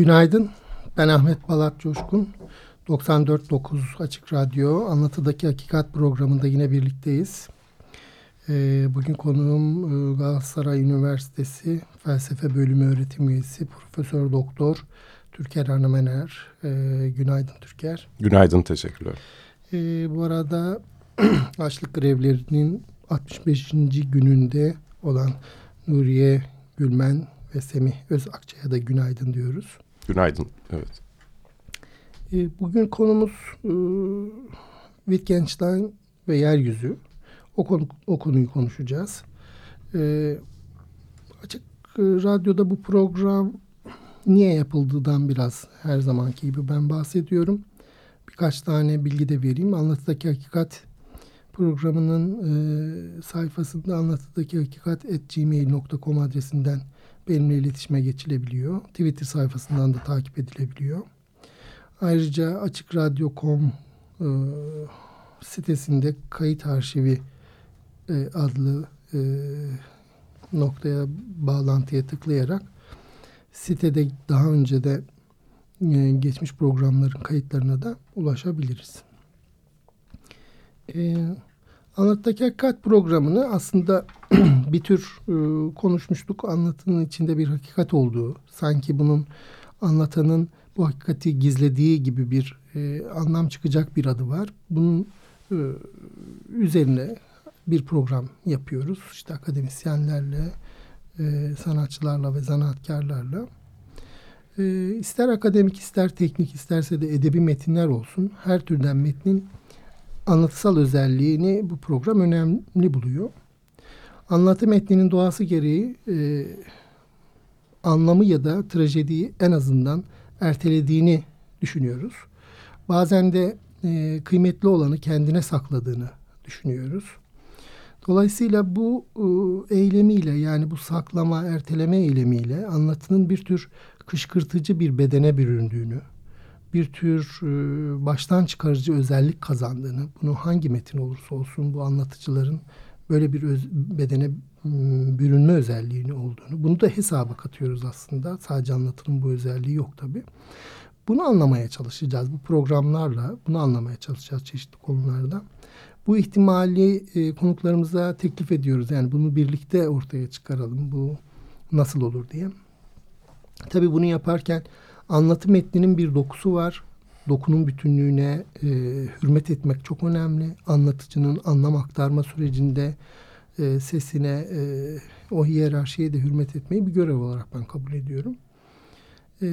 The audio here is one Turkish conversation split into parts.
Günaydın. Ben Ahmet Balat Coşkun. 94.9 Açık Radyo Anlatıdaki Hakikat programında yine birlikteyiz. Ee, bugün konuğum e, Galatasaray Üniversitesi Felsefe Bölümü öğretim üyesi Profesör Doktor Türker Hanımener. Ee, günaydın Türker. Günaydın, teşekkürler. Ee, bu arada açlık grevlerinin 65. gününde olan Nuriye Gülmen ve Semih Özakça'ya da günaydın diyoruz. Günaydın, evet. Ee, bugün konumuz e, Wittgenstein ve yeryüzü. O, konu, o konuyu konuşacağız. E, açık e, radyoda bu program niye yapıldığından biraz her zamanki gibi ben bahsediyorum. Birkaç tane bilgi de vereyim. Anlatıdaki Hakikat programının e, sayfasında anlatıdaki hakikat gmail.com adresinden benimle iletişime geçilebiliyor. Twitter sayfasından da takip edilebiliyor. Ayrıca açıkradyo.com e, sitesinde kayıt arşivi e, adlı e, noktaya bağlantıya tıklayarak sitede daha önce de e, geçmiş programların kayıtlarına da ulaşabiliriz. E, Anlattaki Hakikat programını aslında bir tür e, konuşmuştuk. Anlatının içinde bir hakikat olduğu, sanki bunun anlatanın bu hakikati gizlediği gibi bir e, anlam çıkacak bir adı var. Bunun e, üzerine bir program yapıyoruz. İşte akademisyenlerle, e, sanatçılarla ve zanaatkarlarla. E, ister akademik, ister teknik, isterse de edebi metinler olsun. Her türden metnin anlatısal özelliğini bu program önemli buluyor. Anlatı metninin doğası gereği e, anlamı ya da trajediyi en azından ertelediğini düşünüyoruz. Bazen de e, kıymetli olanı kendine sakladığını düşünüyoruz. Dolayısıyla bu e, eylemiyle yani bu saklama, erteleme eylemiyle anlatının bir tür kışkırtıcı bir bedene büründüğünü, bir tür e, baştan çıkarıcı özellik kazandığını, bunu hangi metin olursa olsun bu anlatıcıların böyle bir öz, bedene bürünme özelliğini olduğunu, bunu da hesaba katıyoruz aslında. Sadece anlatının bu özelliği yok tabii. Bunu anlamaya çalışacağız. Bu programlarla bunu anlamaya çalışacağız çeşitli konularda. Bu ihtimali e, konuklarımıza teklif ediyoruz. Yani bunu birlikte ortaya çıkaralım. Bu nasıl olur diye. Tabii bunu yaparken anlatı metninin bir dokusu var. Dokunun bütünlüğüne e, hürmet etmek çok önemli. Anlatıcının anlam aktarma sürecinde e, sesine, e, o hiyerarşiye de hürmet etmeyi bir görev olarak ben kabul ediyorum. E,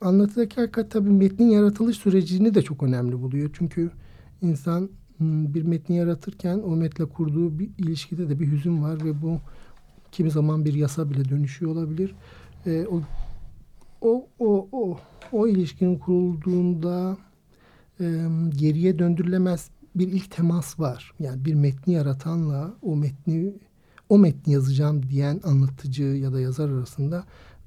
anlatıdaki hakikat tabii metnin yaratılış sürecini de çok önemli buluyor. Çünkü insan bir metni yaratırken o metle kurduğu bir ilişkide de bir hüzün var ve bu kimi zaman bir yasa bile dönüşüyor olabilir. E, o o, o, o, o ilişkinin kurulduğunda e, geriye döndürülemez bir ilk temas var. Yani bir metni yaratanla o metni o metni yazacağım diyen anlatıcı ya da yazar arasında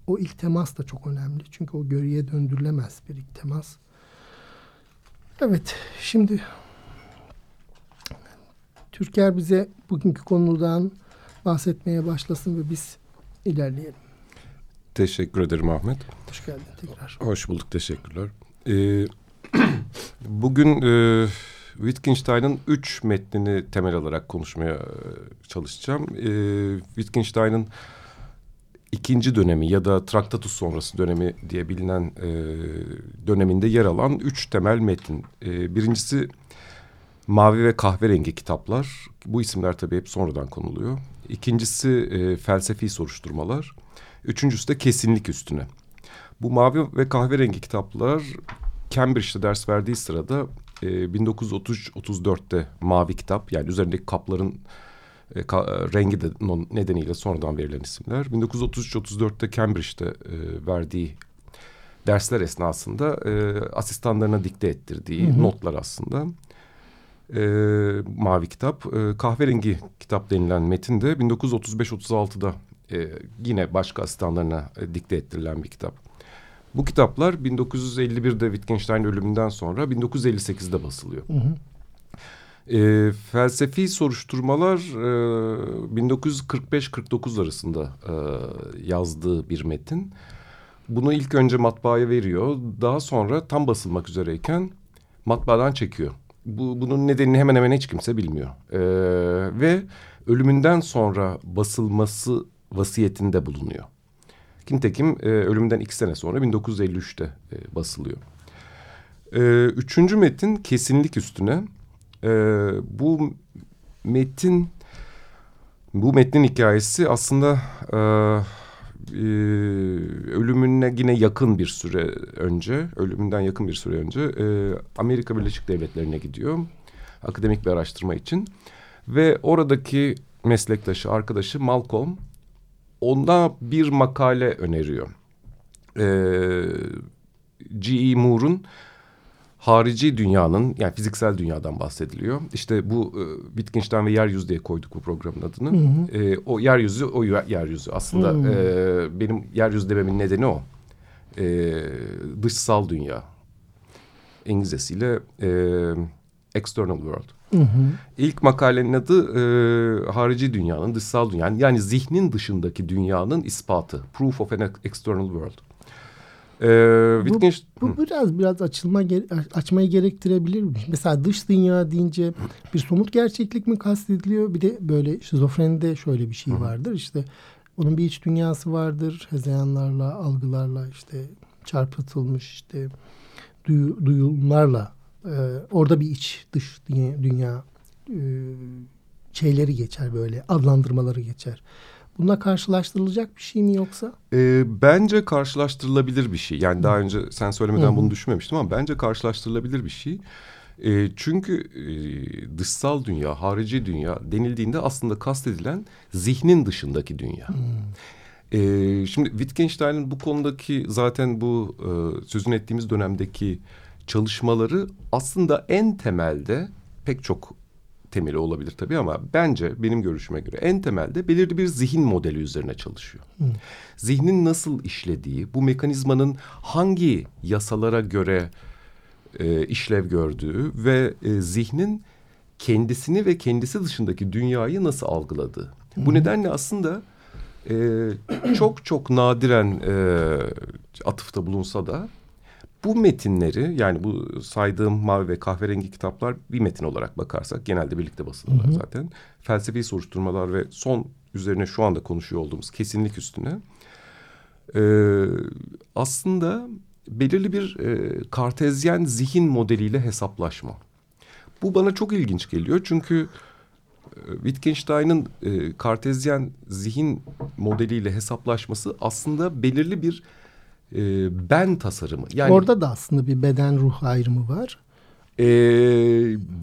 o ilk temas da çok önemli. Çünkü o geriye döndürülemez bir ilk temas. Evet, şimdi Türker bize bugünkü konudan bahsetmeye başlasın ve biz ilerleyelim. Teşekkür ederim Ahmet. Hoş geldin tekrar. Hoş bulduk, teşekkürler. Ee, bugün e, Wittgenstein'ın üç metnini temel alarak konuşmaya e, çalışacağım. Ee, Wittgenstein'ın ikinci dönemi ya da Traktatus sonrası dönemi diye bilinen e, döneminde yer alan üç temel metin. E, birincisi Mavi ve Kahverengi kitaplar. Bu isimler tabii hep sonradan konuluyor. İkincisi e, felsefi soruşturmalar. Üçüncüsü de kesinlik üstüne. Bu mavi ve kahverengi kitaplar Cambridge'de ders verdiği sırada e, 1930-34'te mavi kitap yani üzerindeki kapların E, ka, rengi de nedeniyle sonradan verilen isimler. 1933-34'te Cambridge'de e, verdiği dersler esnasında e, asistanlarına dikte ettirdiği hı hı. notlar aslında. E, Mavi Kitap. E, kahverengi kitap denilen metin de 1935-36'da e, yine başka asistanlarına e, dikte ettirilen bir kitap. Bu kitaplar 1951'de Wittgenstein ölümünden sonra 1958'de basılıyor. Hı hı. E, felsefi soruşturmalar e, 1945-49 arasında e, yazdığı bir metin. Bunu ilk önce matbaaya veriyor. Daha sonra tam basılmak üzereyken matbaadan çekiyor. Bu, bunun nedenini hemen hemen hiç kimse bilmiyor. E, ve ölümünden sonra basılması vasiyetinde bulunuyor. Kimtekim e, ölümden iki sene sonra 1953'te e, basılıyor. E, üçüncü metin kesinlik üstüne. E, bu metin, bu metnin hikayesi aslında e, e, ölümüne yine yakın bir süre önce, ölümünden yakın bir süre önce e, Amerika Birleşik Devletleri'ne gidiyor. Akademik bir araştırma için. Ve oradaki meslektaşı, arkadaşı Malcolm onda bir makale öneriyor. Ee, G.E. Moore'un harici dünyanın yani fiziksel dünyadan bahsediliyor. İşte bu e, Wittgenstein ve yeryüzü diye koyduk bu programın adını. Hı hı. E, o yeryüzü o yeryüzü aslında hı E, benim yeryüzü dememin nedeni o. E, dışsal dünya. İngilizcesiyle e, external world. Hı hı. İlk makalenin adı e, harici dünyanın, dışsal dünyanın yani zihnin dışındaki dünyanın ispatı. Proof of an external world. Ee, Wittgenstein... bu, bu biraz biraz açılma açmayı gerektirebilir mi? Mesela dış dünya deyince bir somut gerçeklik mi kastediliyor? Bir de böyle şizofrenide şöyle bir şey vardır. İşte onun bir iç dünyası vardır. Hezeyanlarla, algılarla işte çarpıtılmış işte duyu, duyumlarla e, orada bir iç dış dünya, dünya e, şeyleri geçer böyle adlandırmaları geçer. Bununla karşılaştırılacak bir şey mi yoksa? E, bence karşılaştırılabilir bir şey. Yani daha önce sen söylemeden bunu düşünmemiştim ama bence karşılaştırılabilir bir şey. E, çünkü e, dışsal dünya, harici dünya denildiğinde aslında kastedilen zihnin dışındaki dünya. E, şimdi Wittgenstein'in bu konudaki zaten bu e, sözün ettiğimiz dönemdeki çalışmaları aslında en temelde pek çok temeli olabilir tabii ama bence benim görüşüme göre en temelde belirli bir zihin modeli üzerine çalışıyor. Hı. Zihnin nasıl işlediği, bu mekanizmanın hangi yasalara göre e, işlev gördüğü ve e, zihnin kendisini ve kendisi dışındaki dünyayı nasıl algıladığı. Hı. Bu nedenle aslında e, çok çok nadiren e, atıfta bulunsa da bu metinleri yani bu saydığım mavi ve kahverengi kitaplar bir metin olarak bakarsak genelde birlikte basılırlar zaten. Felsefi soruşturmalar ve son üzerine şu anda konuşuyor olduğumuz kesinlik üstüne e, aslında belirli bir e, kartezyen zihin modeliyle hesaplaşma. Bu bana çok ilginç geliyor çünkü e, Wittgenstein'ın e, kartezyen zihin modeliyle hesaplaşması aslında belirli bir e, ben tasarımı. Yani orada da aslında bir beden ruh ayrımı var. E,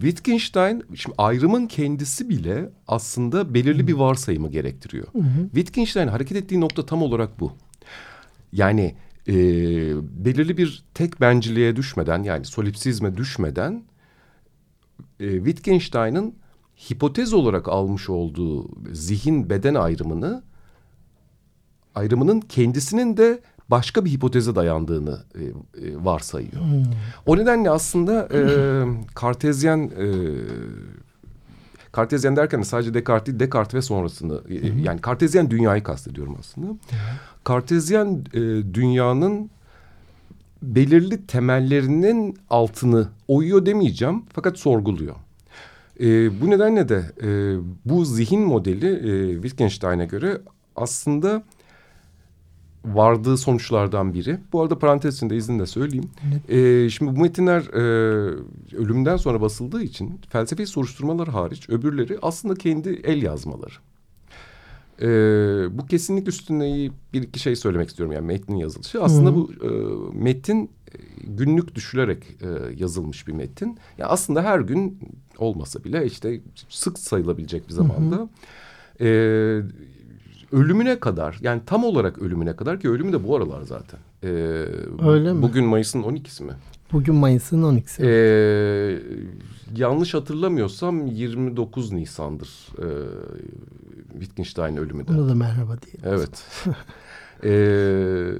Wittgenstein şimdi ayrımın kendisi bile aslında belirli hı. bir varsayımı gerektiriyor. Hı hı. Wittgenstein hareket ettiği nokta tam olarak bu. Yani e, belirli bir tek benciliğe düşmeden yani solipsizme düşmeden e, Wittgenstein'ın hipotez olarak almış olduğu zihin beden ayrımını ayrımının kendisinin de başka bir hipoteze dayandığını e, e, varsayıyor. Hmm. O nedenle aslında e, kartezyen e, kartezyen derken de sadece Descartes değil Descartes ve sonrasını e, hmm. yani kartezyen dünyayı kastediyorum aslında. Kartezyen e, dünyanın belirli temellerinin altını oyuyor demeyeceğim fakat sorguluyor. E, bu nedenle de e, bu zihin modeli e, Wittgenstein'e göre aslında vardığı sonuçlardan biri. Bu arada parantez içinde izninle söyleyeyim. Ee, şimdi bu metinler e, ölümden sonra basıldığı için felsefi soruşturmalar hariç öbürleri aslında kendi el yazmaları. e, bu kesinlik üstüne bir iki şey söylemek istiyorum. Yani metnin yazılışı. Aslında Hı -hı. bu e, metin e, günlük düşülerek e, yazılmış bir metin. Ya yani aslında her gün olmasa bile işte sık sayılabilecek bir zamanda... Hı -hı. E, ölümüne kadar yani tam olarak ölümüne kadar ki ölümü de bu aralar zaten. Ee, Öyle mi? Bugün Mayıs'ın 12'si mi? Bugün Mayıs'ın 12'si. Ee, yanlış hatırlamıyorsam 29 Nisan'dır e, Wittgenstein ölümü de. Ona da merhaba diyelim. Evet. ee,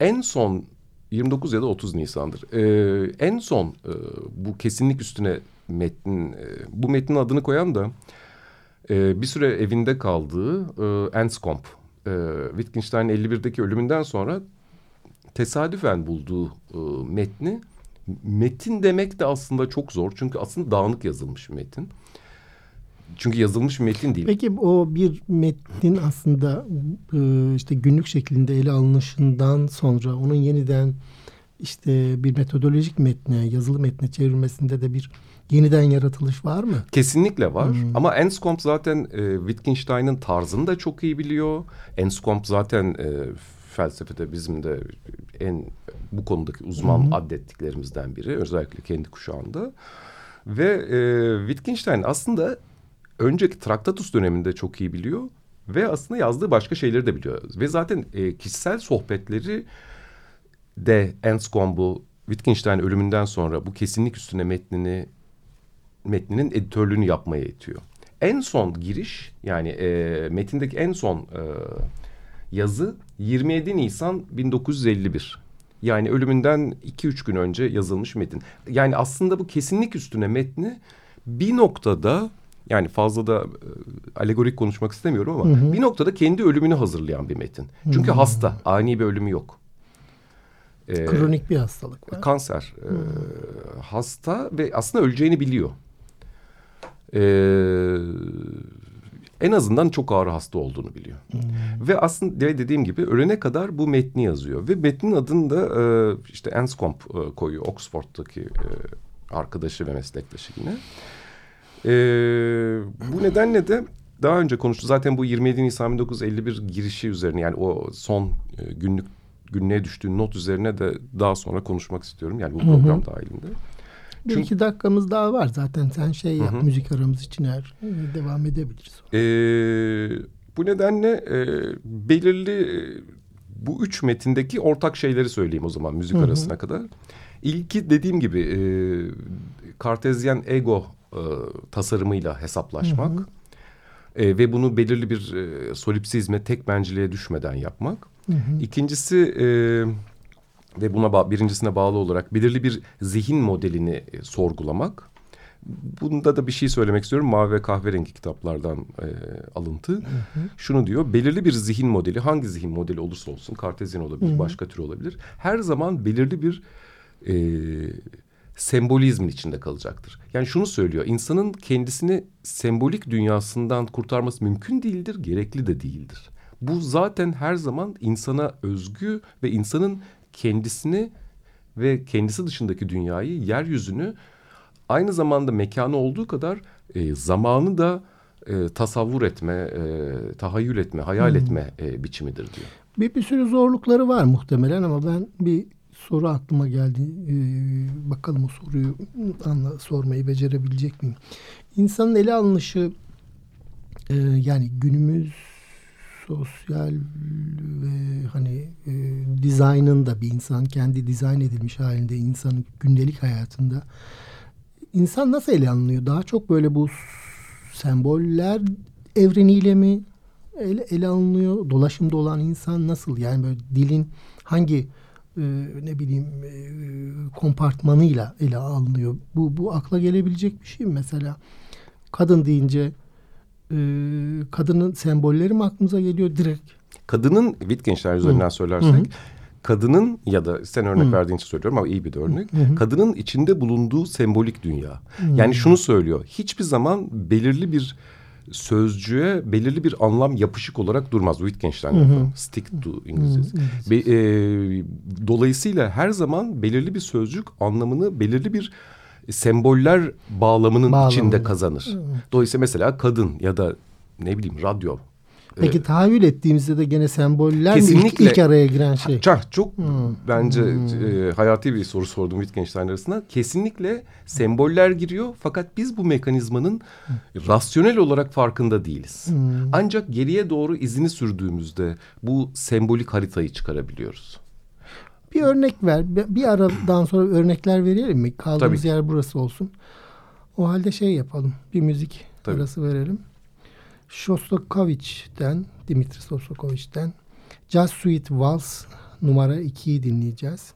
en son 29 ya da 30 Nisan'dır. Ee, en son e, bu kesinlik üstüne metnin, e, bu metnin adını koyan da e, bir süre evinde kaldığı e, Enskomp. E, Wittgenstein'in 51'deki ölümünden sonra tesadüfen bulduğu e, metni metin demek de aslında çok zor. Çünkü aslında dağınık yazılmış bir metin. Çünkü yazılmış bir metin değil. Peki o bir metnin aslında e, işte günlük şeklinde ele alınışından sonra onun yeniden işte bir metodolojik metne, yazılı metne çevrilmesinde de bir yeniden yaratılış var mı? Kesinlikle var. Hmm. Ama Enskomp zaten e, Wittgenstein'ın tarzını da çok iyi biliyor. Enskomp zaten e, felsefede bizim de en bu konudaki uzman hmm. adettiklerimizden biri. Özellikle kendi kuşağında. Ve e, Wittgenstein aslında önceki Traktatus döneminde çok iyi biliyor. Ve aslında yazdığı başka şeyleri de biliyor. Ve zaten e, kişisel sohbetleri de Enskomb'u Wittgenstein ölümünden sonra bu kesinlik üstüne metnini metninin editörlüğünü yapmaya itiyor. En son giriş yani e, metindeki en son e, yazı 27 Nisan 1951. Yani ölümünden 2-3 gün önce yazılmış metin. Yani aslında bu kesinlik üstüne metni bir noktada yani fazla da e, alegorik konuşmak istemiyorum ama hı hı. bir noktada kendi ölümünü hazırlayan bir metin. Çünkü hı. hasta, ani bir ölümü yok. Ee, Kronik bir hastalık var. Kanser. E, hasta ve aslında öleceğini biliyor e, en azından çok ağır hasta olduğunu biliyor. Hmm. Ve aslında dediğim gibi ölene kadar bu metni yazıyor. Ve metnin adını da e, işte Enscombe e, koyuyor. Oxford'daki e, arkadaşı ve meslektaşı yine. E, bu nedenle de daha önce konuştu. Zaten bu 27 Nisan 1951 girişi üzerine yani o son e, günlük günlüğe düştüğü not üzerine de daha sonra konuşmak istiyorum. Yani bu program hı hı. dahilinde. Bir Çünkü... iki dakikamız daha var zaten. Sen şey yap, Hı-hı. müzik aramız için eğer e, devam edebiliriz. Ee, bu nedenle e, belirli e, bu üç metindeki ortak şeyleri söyleyeyim o zaman müzik Hı-hı. arasına kadar. İlki dediğim gibi e, kartezyen ego e, tasarımıyla hesaplaşmak. E, ve bunu belirli bir e, solipsizme, tek benciliğe düşmeden yapmak. Hı hı. İkincisi e, ve buna ba birincisine bağlı olarak belirli bir zihin modelini e, sorgulamak. Bunda da bir şey söylemek istiyorum. Mavi ve kahverengi kitaplardan e, alıntı. Hı hı. Şunu diyor. Belirli bir zihin modeli hangi zihin modeli olursa olsun kartezyen olabilir, hı hı. başka tür olabilir. Her zaman belirli bir e, sembolizmin içinde kalacaktır. Yani şunu söylüyor. insanın kendisini sembolik dünyasından kurtarması mümkün değildir, gerekli de değildir. Bu zaten her zaman insana özgü ve insanın kendisini ve kendisi dışındaki dünyayı, yeryüzünü aynı zamanda mekanı olduğu kadar e, zamanı da e, tasavvur etme, e, tahayyül etme, hayal hmm. etme e, biçimidir diyor. Bir, bir sürü zorlukları var muhtemelen ama ben bir soru aklıma geldi. Ee, bakalım o soruyu anla, sormayı becerebilecek miyim? İnsanın ele alınışı e, yani günümüz sosyal ve hani e, dizaynın da bir insan kendi dizayn edilmiş halinde insanın gündelik hayatında insan nasıl ele alınıyor? Daha çok böyle bu semboller evreniyle mi ele, ele alınıyor? Dolaşımda olan insan nasıl? Yani böyle dilin hangi e, ne bileyim e, kompartmanıyla ele alınıyor? Bu, bu akla gelebilecek bir şey mi? Mesela kadın deyince e, kadının sembolleri mi aklımıza geliyor direkt? Kadının Wittgenstein üzerinden Hı. söylersek Hı. kadının ya da sen örnek Hı. verdiğin için söylüyorum ama iyi bir de örnek. Hı. Kadının içinde bulunduğu sembolik dünya. Hı. Yani şunu söylüyor. Hiçbir zaman belirli bir sözcüğe belirli bir anlam yapışık olarak durmaz. Wittgenstein hı. stick to İngilizcesi. Be, e, dolayısıyla her zaman belirli bir sözcük anlamını belirli bir semboller bağlamının Bağlamında. içinde kazanır. Dolayısıyla mesela kadın ya da ne bileyim radyo. Peki Ee, tahayyül ettiğimizde de gene semboller mi Kesinlikle. ilk, ilk araya giren şey? Çok, çok Hmm. bence Hmm. e, hayati bir soru sordum Wittgenstein arasında. Kesinlikle semboller giriyor fakat biz bu mekanizmanın rasyonel olarak farkında değiliz. Hmm. Ancak geriye doğru izini sürdüğümüzde bu sembolik haritayı çıkarabiliyoruz. Bir örnek ver. Bir aradan sonra örnekler verelim mi? Kaldığımız Tabii. yer burası olsun. O halde şey yapalım. Bir müzik Tabii. arası verelim. Shostakovich'ten, Dimitri Shostakovich'ten Jazz Suite Vals numara 2'yi dinleyeceğiz.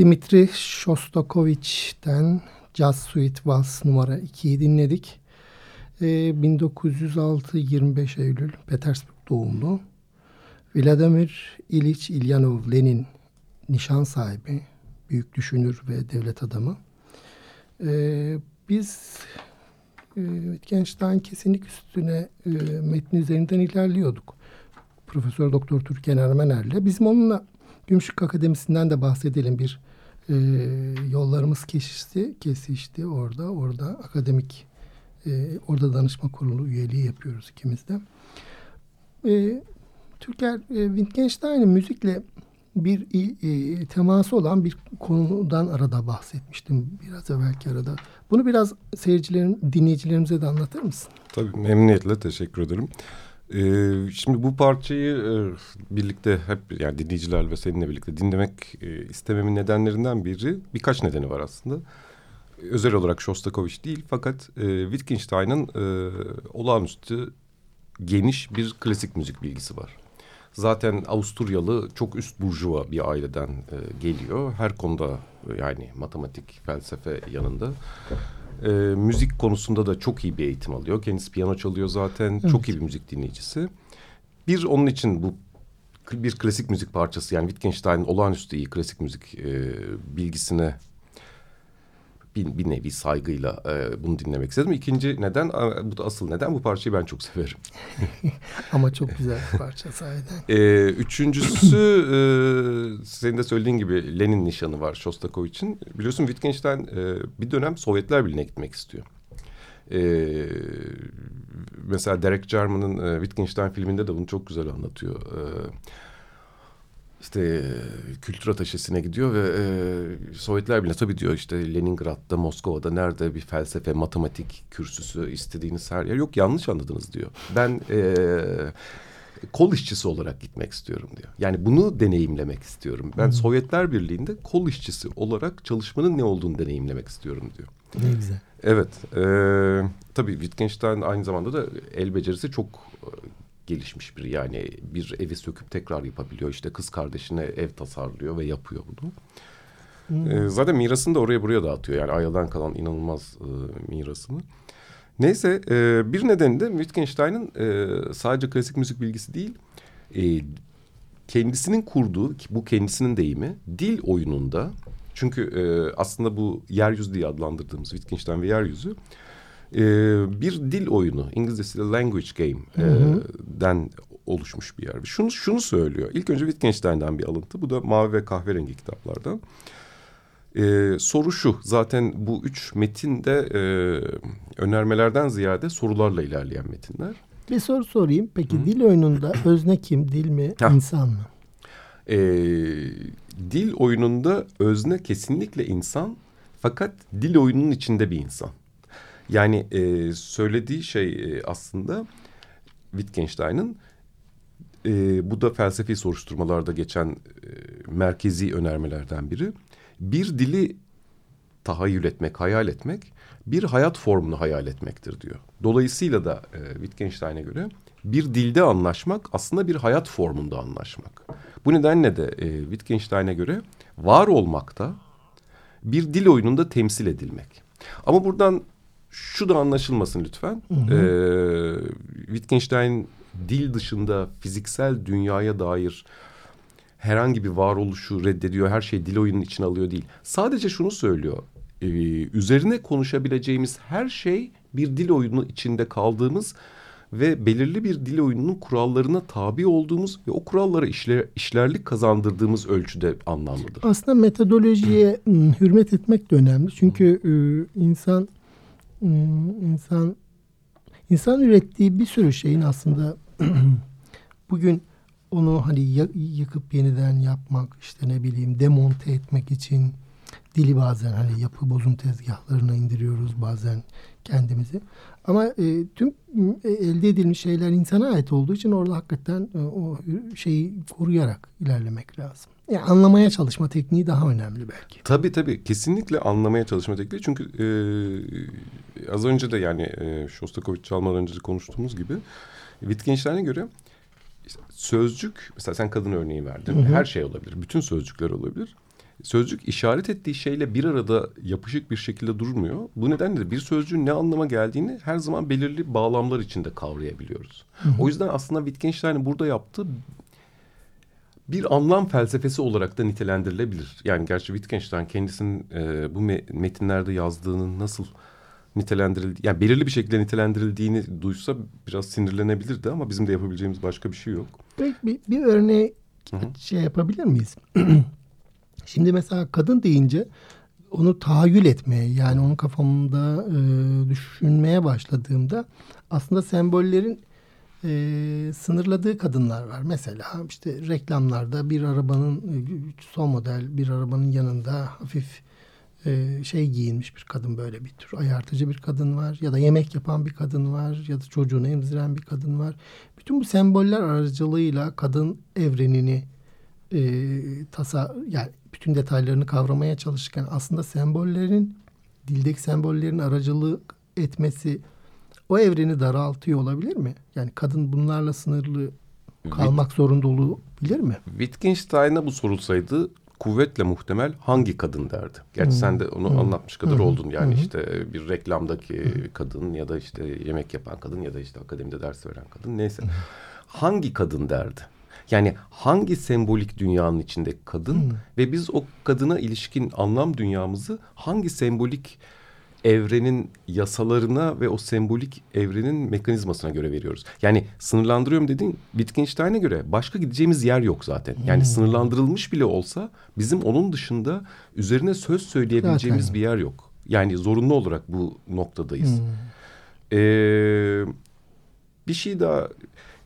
Dimitri Shostakovich'ten Jazz Suite Vals numara 2'yi dinledik. Ee, 1906 25 Eylül Petersburg doğumlu. Vladimir İliç İlyanov Lenin nişan sahibi, büyük düşünür ve devlet adamı. Ee, biz e, Wittgenstein kesinlik üstüne e, metni üzerinden ilerliyorduk. Profesör Doktor Türkan Ermener'le. Bizim onunla Gümüşlük Akademisi'nden de bahsedelim bir e, yollarımız kesişti, kesişti orada. Orada akademik, e, orada danışma kurulu üyeliği yapıyoruz ikimiz de. E, Türker e, Wittgenstein'in müzikle bir e, teması olan bir konudan arada bahsetmiştim biraz evvelki arada. Bunu biraz seyircilerim, dinleyicilerimize de anlatır mısın? Tabii memnuniyetle teşekkür ederim. Ee, şimdi bu parçayı e, birlikte hep yani dinleyicilerle ve seninle birlikte dinlemek e, istememin nedenlerinden biri birkaç nedeni var aslında. Özel olarak Shostakovich değil fakat e, Wittgenstein'ın e, olağanüstü geniş bir klasik müzik bilgisi var. Zaten Avusturyalı çok üst burjuva bir aileden geliyor. Her konuda yani matematik, felsefe yanında. E, müzik konusunda da çok iyi bir eğitim alıyor. Kendisi piyano çalıyor zaten. Evet. Çok iyi bir müzik dinleyicisi. Bir onun için bu bir klasik müzik parçası yani Wittgenstein'in olağanüstü iyi klasik müzik e, bilgisine bir, bir nevi saygıyla e, bunu dinlemek istedim. İkinci neden, bu da asıl neden bu parçayı ben çok severim. Ama çok güzel bir parça sahiden. E, üçüncüsü e, senin de söylediğin gibi Lenin nişanı var Shostakovich'in. Biliyorsun Wittgenstein e, bir dönem Sovyetler Birliği'ne gitmek istiyor. Ee, mesela Derek Jarman'ın e, Wittgenstein filminde de bunu çok güzel anlatıyor. Ee, işte e, kültür ateşesine gidiyor ve e, Sovyetler bile tabii diyor işte Leningrad'da, Moskova'da nerede bir felsefe, matematik kürsüsü istediğiniz her yer yok yanlış anladınız diyor. Ben e, kol işçisi olarak gitmek istiyorum diyor. Yani bunu deneyimlemek istiyorum. Ben hmm. Sovyetler Birliği'nde kol işçisi olarak çalışmanın ne olduğunu deneyimlemek istiyorum diyor. Ne güzel. Evet. E, tabii Wittgenstein aynı zamanda da el becerisi çok gelişmiş biri. Yani bir evi söküp tekrar yapabiliyor. İşte kız kardeşine ev tasarlıyor ve yapıyor bunu. Hmm. E, zaten mirasını da oraya buraya dağıtıyor. Yani Aya'dan kalan inanılmaz e, mirasını. Neyse e, bir nedeni de Wittgenstein'ın e, sadece klasik müzik bilgisi değil... E, kendisinin kurduğu, bu kendisinin deyimi, dil oyununda... Çünkü e, aslında bu yeryüzü diye adlandırdığımız Wittgenstein ve yeryüzü e, bir dil oyunu İngilizcesi de language game e, oluşmuş bir yer. Şunu şunu söylüyor. İlk önce Wittgenstein'den bir alıntı. Bu da mavi ve kahverengi kitaplardan. Ee, soru şu zaten bu üç metin de e, önermelerden ziyade sorularla ilerleyen metinler. Bir soru sorayım. Peki Hı. dil oyununda özne kim? Dil mi? Heh. insan mı? Ee, dil oyununda özne kesinlikle insan fakat dil oyununun içinde bir insan. Yani e, söylediği şey e, aslında Wittgenstein'ın e, bu da felsefi soruşturmalarda geçen e, merkezi önermelerden biri. Bir dili tahayyül etmek, hayal etmek bir hayat formunu hayal etmektir diyor. Dolayısıyla da e, Wittgenstein'e göre bir dilde anlaşmak aslında bir hayat formunda anlaşmak. Bu nedenle de e, Wittgenstein'e göre var olmakta bir dil oyununda temsil edilmek. Ama buradan şu da anlaşılmasın lütfen. Hı hı. Ee, Wittgenstein dil dışında fiziksel dünyaya dair herhangi bir varoluşu reddediyor. Her şeyi dil oyunun içine alıyor değil. Sadece şunu söylüyor. Ee, üzerine konuşabileceğimiz her şey bir dil oyunu içinde kaldığımız ve belirli bir dil oyununun kurallarına tabi olduğumuz ve o kurallara işler, işlerlik kazandırdığımız ölçüde anlamlıdır. Aslında metodolojiye hürmet etmek de önemli. Çünkü e, insan insan insan ürettiği bir sürü şeyin aslında bugün onu hani yıkıp yeniden yapmak işte ne bileyim demonte etmek için dili bazen hani yapı bozum tezgahlarına indiriyoruz bazen kendimizi. Ama e, tüm e, elde edilmiş şeyler insana ait olduğu için orada hakikaten e, o şeyi koruyarak ilerlemek lazım. Yani anlamaya çalışma tekniği daha önemli belki. Tabii tabii kesinlikle anlamaya çalışma tekniği. Çünkü e, az önce de yani e, Shostakovich çalmadan önce de konuştuğumuz gibi Wittgenstein'e göre işte sözcük mesela sen kadın örneği verdin. Hı hı. Her şey olabilir. Bütün sözcükler olabilir. Sözcük işaret ettiği şeyle bir arada yapışık bir şekilde durmuyor. Bu nedenle de bir sözcüğün ne anlama geldiğini her zaman belirli bağlamlar içinde kavrayabiliyoruz. Hı hı. O yüzden aslında Wittgenstein'in burada yaptığı bir anlam felsefesi olarak da nitelendirilebilir. Yani gerçi Wittgenstein kendisinin e, bu metinlerde yazdığının nasıl nitelendirildi yani belirli bir şekilde nitelendirildiğini duysa biraz sinirlenebilirdi ama bizim de yapabileceğimiz başka bir şey yok. Peki bir, bir örneği şey yapabilir miyiz? Şimdi mesela kadın deyince onu tahayyül etmeye yani onu kafamda e, düşünmeye başladığımda aslında sembollerin e, sınırladığı kadınlar var. Mesela işte reklamlarda bir arabanın e, son model bir arabanın yanında hafif e, şey giyinmiş bir kadın böyle bir tür ayartıcı bir kadın var ya da yemek yapan bir kadın var ya da çocuğunu emziren bir kadın var. Bütün bu semboller aracılığıyla kadın evrenini e, tasa yani bütün detaylarını kavramaya çalışırken aslında sembollerin dildeki sembollerin aracılık etmesi o evreni daraltıyor olabilir mi? Yani kadın bunlarla sınırlı kalmak Witt, zorunda olabilir mi? Wittgenstein'a bu sorulsaydı kuvvetle muhtemel hangi kadın derdi. Gerçi hmm. sen de onu hmm. anlatmış kadar hmm. oldun. Yani hmm. işte bir reklamdaki hmm. kadın ya da işte yemek yapan kadın ya da işte akademide ders veren kadın neyse. Hmm. Hangi kadın derdi? Yani hangi sembolik dünyanın içinde kadın hmm. ve biz o kadına ilişkin anlam dünyamızı hangi sembolik evrenin yasalarına ve o sembolik evrenin mekanizmasına göre veriyoruz. Yani sınırlandırıyorum dediğin Wittgenstein'e göre başka gideceğimiz yer yok zaten. Yani hmm. sınırlandırılmış bile olsa bizim onun dışında üzerine söz söyleyebileceğimiz zaten. bir yer yok. Yani zorunlu olarak bu noktadayız. Hmm. Ee, bir şey daha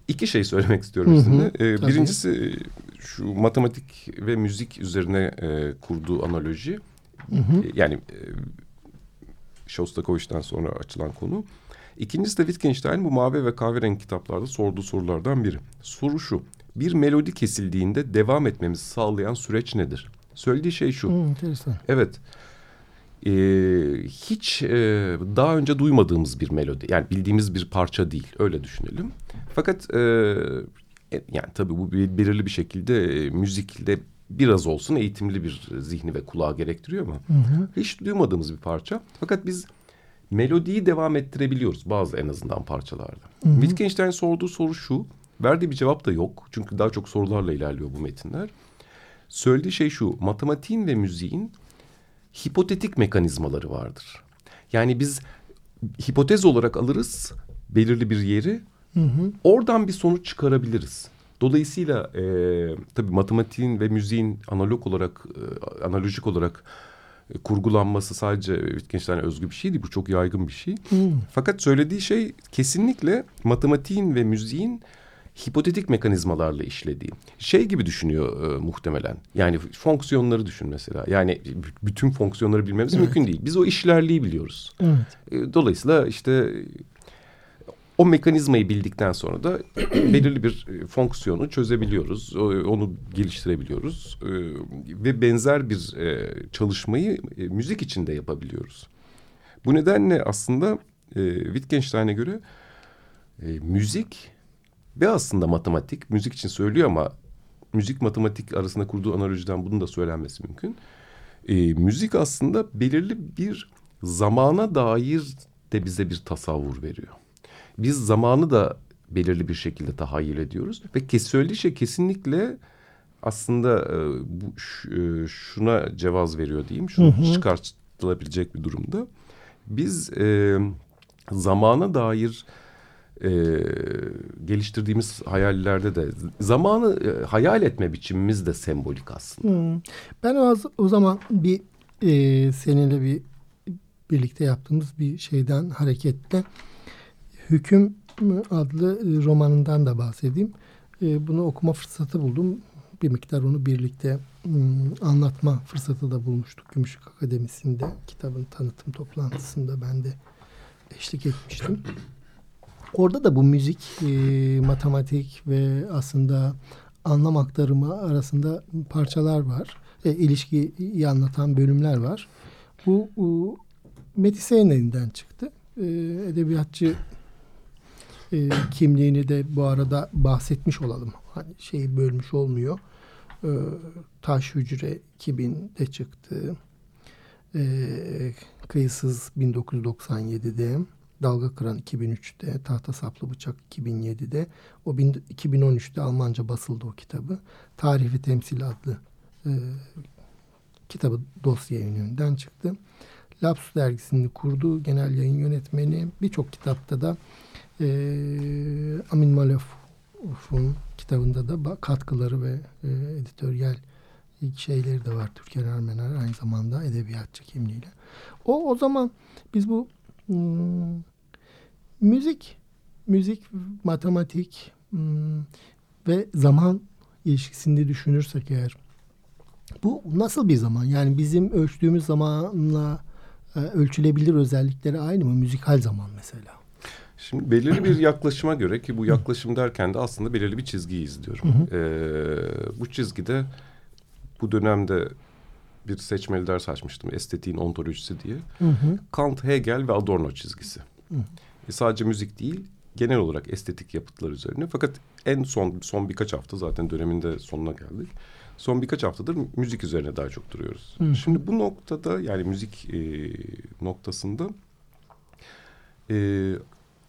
iki şey söylemek istiyorum sizinle. Ee, birincisi şu matematik ve müzik üzerine e, kurduğu analoji. Hı hı. Yani e, Shostakovich'ten sonra açılan konu. İkincisi de Wittgenstein bu mavi ve kahverengi kitaplarda sorduğu sorulardan biri. Soru şu. Bir melodi kesildiğinde devam etmemizi sağlayan süreç nedir? Söylediği şey şu. Hmm, enteresan. Evet. Ee, hiç e, daha önce duymadığımız bir melodi. Yani bildiğimiz bir parça değil. Öyle düşünelim. Fakat e, e yani tabii bu belirli bir şekilde e, müzikle biraz olsun eğitimli bir zihni ve kulağı gerektiriyor ama hı hı. hiç duymadığımız bir parça. Fakat biz melodiyi devam ettirebiliyoruz bazı en azından parçalarda. Hı hı. Wittgenstein sorduğu soru şu. Verdiği bir cevap da yok. Çünkü daha çok sorularla ilerliyor bu metinler. Söylediği şey şu. Matematiğin ve müziğin hipotetik mekanizmaları vardır. Yani biz hipotez olarak alırız belirli bir yeri. Hı hı. Oradan bir sonuç çıkarabiliriz. Dolayısıyla e, tabii matematiğin ve müziğin analog olarak, e, analojik olarak e, kurgulanması sadece Wittgenstein'e özgü bir şey değil. Bu çok yaygın bir şey. Hmm. Fakat söylediği şey kesinlikle matematiğin ve müziğin hipotetik mekanizmalarla işlediği. Şey gibi düşünüyor e, muhtemelen. Yani fonksiyonları düşün mesela. Yani bütün fonksiyonları bilmemiz evet. mümkün değil. Biz o işlerliği biliyoruz. Evet. E, dolayısıyla işte o mekanizmayı bildikten sonra da belirli bir e, fonksiyonu çözebiliyoruz. Onu geliştirebiliyoruz. E, ve benzer bir e, çalışmayı müzik içinde yapabiliyoruz. Bu nedenle aslında Wittgenstein'e göre müzik ve aslında matematik, müzik için söylüyor ama müzik matematik arasında kurduğu analojiden bunun da söylenmesi mümkün. müzik aslında belirli bir zamana dair de bize bir tasavvur veriyor biz zamanı da belirli bir şekilde tahayyül ediyoruz. Ve şey kesinlikle aslında e, bu e, şuna cevaz veriyor diyeyim. Şunu hı hı. çıkartılabilecek bir durumda. Biz e, zamana dair e, geliştirdiğimiz hayallerde de zamanı e, hayal etme biçimimiz de sembolik aslında. Hmm. Ben o, o zaman bir e, seninle bir birlikte yaptığımız bir şeyden hareketle Hüküm adlı e, romanından da bahsedeyim. E, bunu okuma fırsatı buldum. Bir miktar onu birlikte anlatma fırsatı da bulmuştuk Gümüşlük Akademisi'nde. Kitabın tanıtım toplantısında ben de eşlik etmiştim. Orada da bu müzik, e, matematik ve aslında anlam aktarımı arasında parçalar var. E, ilişkiyi anlatan bölümler var. Bu, bu Metisey'in elinden çıktı. Edebiyatçı e, kimliğini de bu arada bahsetmiş olalım. Hani şeyi bölmüş olmuyor. E, Taş Hücre 2000'de çıktı. E, Kıyısız 1997'de. Dalga Kıran 2003'te, Tahta Saplı Bıçak 2007'de, o 2013'te Almanca basıldı o kitabı. Tarih ve Temsil adlı e, kitabı dosya yayınından çıktı. Lapsus dergisini kurdu, genel yayın yönetmeni. Birçok kitapta da e, Amin Malef'un kitabında da katkıları ve e, editoryal şeyleri de var. Türker Ermener aynı zamanda edebiyatçı kimliğiyle. O o zaman biz bu hmm, müzik müzik, matematik hmm, ve zaman ilişkisinde düşünürsek eğer bu nasıl bir zaman? Yani bizim ölçtüğümüz zamanla e, ölçülebilir özellikleri aynı mı? Müzikal zaman mesela. Şimdi belirli bir yaklaşıma göre ki bu yaklaşım derken de aslında belirli bir çizgiyi izliyorum. Ee, bu çizgide bu dönemde bir seçmeli ders açmıştım. Estetiğin ontolojisi diye. Hı hı. Kant, Hegel ve Adorno çizgisi. Hı. E, sadece müzik değil, genel olarak estetik yapıtlar üzerine. Fakat en son son birkaç hafta zaten döneminde sonuna geldik. Son birkaç haftadır müzik üzerine daha çok duruyoruz. Hı. Şimdi bu noktada yani müzik e, noktasında e,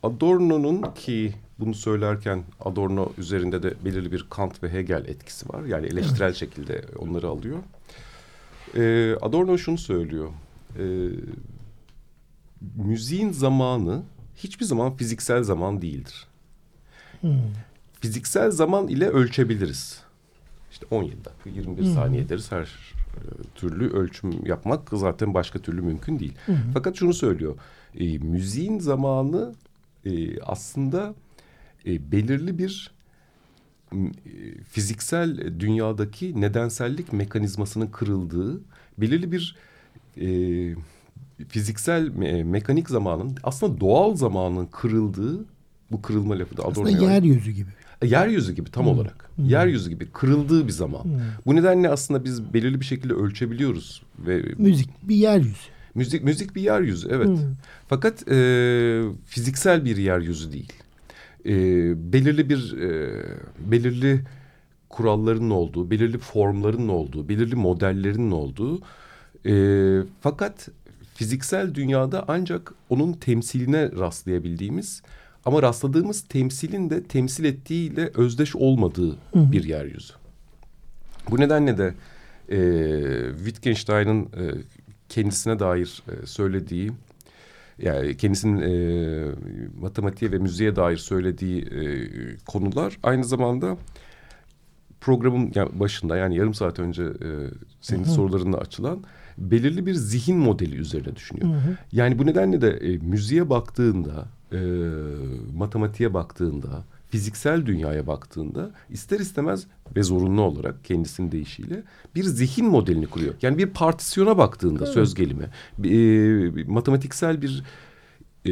Adorno'nun ki bunu söylerken Adorno üzerinde de belirli bir Kant ve Hegel etkisi var. Yani eleştirel evet. şekilde onları alıyor. Ee, Adorno şunu söylüyor. Ee, müziğin zamanı hiçbir zaman fiziksel zaman değildir. Hmm. Fiziksel zaman ile ölçebiliriz. İşte 17 dakika, 21 hmm. saniye deriz her e, türlü ölçüm yapmak zaten başka türlü mümkün değil. Hmm. Fakat şunu söylüyor. E, müziğin zamanı e, aslında e, belirli bir e, fiziksel dünyadaki nedensellik mekanizmasının kırıldığı, belirli bir e, fiziksel me mekanik zamanın aslında doğal zamanın kırıldığı bu kırılma lafı da Aslında yeryüzü gibi. E, yeryüzü gibi tam hmm. olarak. Hmm. Yeryüzü gibi kırıldığı bir zaman. Hmm. Bu nedenle aslında biz belirli bir şekilde ölçebiliyoruz ve müzik bir yeryüzü. Müzik müzik bir yeryüzü evet. Hmm. Fakat e, fiziksel bir yeryüzü değil. E, belirli bir e, belirli kuralların olduğu, belirli formların olduğu, belirli modellerin olduğu. E, fakat fiziksel dünyada ancak onun temsiline rastlayabildiğimiz ama rastladığımız temsilin de temsil ettiğiyle özdeş olmadığı Hı. bir yeryüzü. Bu nedenle de e, Wittgenstein'ın e, kendisine dair e, söylediği yani kendisinin e, matematiğe ve müziğe dair söylediği e, konular aynı zamanda programın başında yani yarım saat önce e, senin Hı -hı. sorularında açılan belirli bir zihin modeli üzerine düşünüyor. Hı hı. Yani bu nedenle de e, müziğe baktığında, e, matematiğe baktığında, fiziksel dünyaya baktığında ister istemez ve zorunlu olarak kendisinin deyişiyle bir zihin modelini kuruyor. Yani bir partisyona baktığında evet. söz gelimi, e, matematiksel bir e,